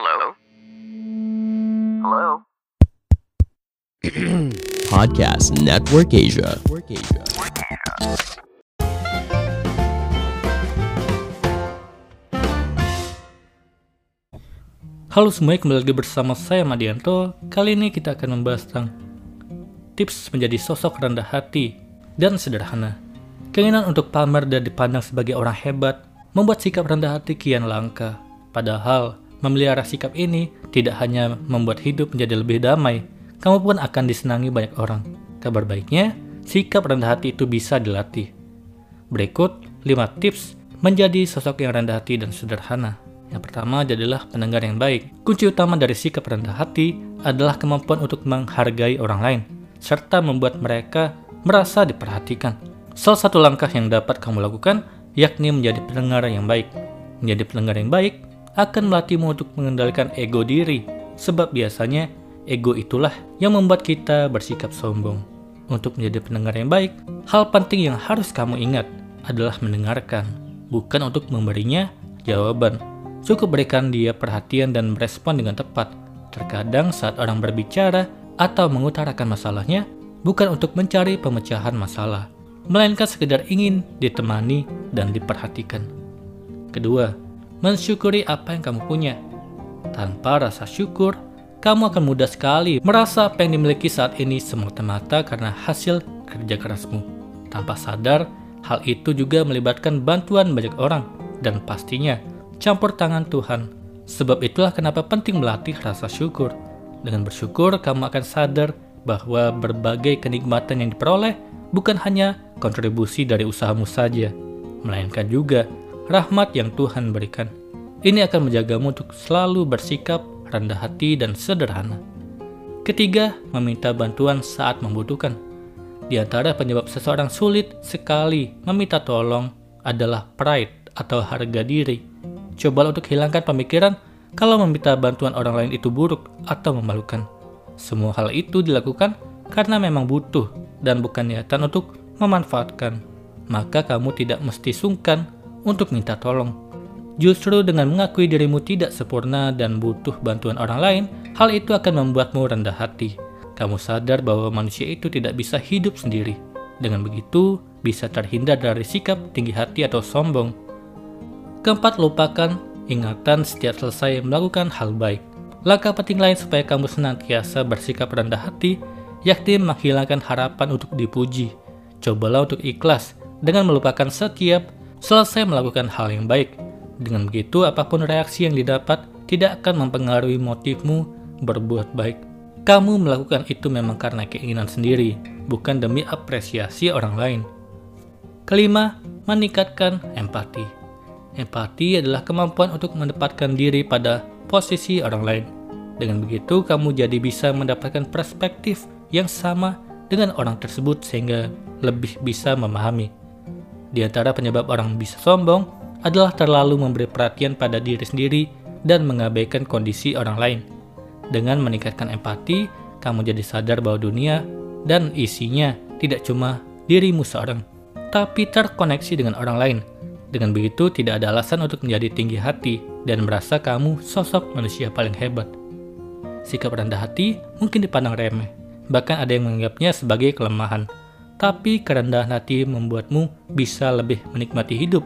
Hello? Hello? Podcast Network Asia. Halo semuanya, kembali lagi bersama saya Madianto. Kali ini kita akan membahas tentang tips menjadi sosok rendah hati dan sederhana. Keinginan untuk pamer dan dipandang sebagai orang hebat membuat sikap rendah hati kian langka. Padahal, memelihara sikap ini tidak hanya membuat hidup menjadi lebih damai, kamu pun akan disenangi banyak orang. Kabar baiknya, sikap rendah hati itu bisa dilatih. Berikut 5 tips menjadi sosok yang rendah hati dan sederhana. Yang pertama adalah pendengar yang baik. Kunci utama dari sikap rendah hati adalah kemampuan untuk menghargai orang lain, serta membuat mereka merasa diperhatikan. Salah satu langkah yang dapat kamu lakukan yakni menjadi pendengar yang baik. Menjadi pendengar yang baik akan melatihmu untuk mengendalikan ego diri, sebab biasanya ego itulah yang membuat kita bersikap sombong. Untuk menjadi pendengar yang baik, hal penting yang harus kamu ingat adalah mendengarkan, bukan untuk memberinya jawaban. Cukup berikan dia perhatian dan merespon dengan tepat. Terkadang saat orang berbicara atau mengutarakan masalahnya, bukan untuk mencari pemecahan masalah, melainkan sekedar ingin ditemani dan diperhatikan. Kedua, mensyukuri apa yang kamu punya. Tanpa rasa syukur, kamu akan mudah sekali merasa apa yang dimiliki saat ini semata-mata karena hasil kerja kerasmu. Tanpa sadar, hal itu juga melibatkan bantuan banyak orang dan pastinya campur tangan Tuhan. Sebab itulah kenapa penting melatih rasa syukur. Dengan bersyukur, kamu akan sadar bahwa berbagai kenikmatan yang diperoleh bukan hanya kontribusi dari usahamu saja, melainkan juga rahmat yang Tuhan berikan. Ini akan menjagamu untuk selalu bersikap rendah hati dan sederhana. Ketiga, meminta bantuan saat membutuhkan. Di antara penyebab seseorang sulit sekali meminta tolong adalah pride atau harga diri. Cobalah untuk hilangkan pemikiran kalau meminta bantuan orang lain itu buruk atau memalukan. Semua hal itu dilakukan karena memang butuh dan bukan niatan untuk memanfaatkan. Maka kamu tidak mesti sungkan untuk minta tolong. Justru dengan mengakui dirimu tidak sempurna dan butuh bantuan orang lain, hal itu akan membuatmu rendah hati. Kamu sadar bahwa manusia itu tidak bisa hidup sendiri. Dengan begitu, bisa terhindar dari sikap tinggi hati atau sombong. Keempat, lupakan ingatan setiap selesai melakukan hal baik. Langkah penting lain supaya kamu senantiasa bersikap rendah hati, yakni menghilangkan harapan untuk dipuji. Cobalah untuk ikhlas dengan melupakan setiap selesai melakukan hal yang baik. Dengan begitu, apa pun reaksi yang didapat tidak akan mempengaruhi motifmu berbuat baik. Kamu melakukan itu memang karena keinginan sendiri, bukan demi apresiasi orang lain. Kelima, meningkatkan empati. Empati adalah kemampuan untuk menempatkan diri pada posisi orang lain. Dengan begitu, kamu jadi bisa mendapatkan perspektif yang sama dengan orang tersebut sehingga lebih bisa memahami. Di antara penyebab orang bisa sombong adalah terlalu memberi perhatian pada diri sendiri dan mengabaikan kondisi orang lain. Dengan meningkatkan empati, kamu jadi sadar bahwa dunia dan isinya tidak cuma dirimu seorang, tapi terkoneksi dengan orang lain. Dengan begitu, tidak ada alasan untuk menjadi tinggi hati dan merasa kamu sosok manusia paling hebat. Sikap rendah hati mungkin dipandang remeh, bahkan ada yang menganggapnya sebagai kelemahan tapi kerendahan hati membuatmu bisa lebih menikmati hidup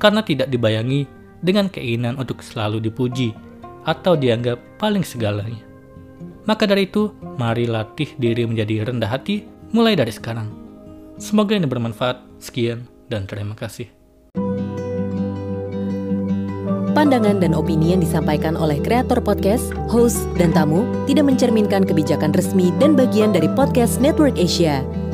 karena tidak dibayangi dengan keinginan untuk selalu dipuji atau dianggap paling segalanya. Maka dari itu, mari latih diri menjadi rendah hati mulai dari sekarang. Semoga ini bermanfaat. Sekian dan terima kasih. Pandangan dan opini yang disampaikan oleh kreator podcast, host, dan tamu tidak mencerminkan kebijakan resmi dan bagian dari podcast Network Asia.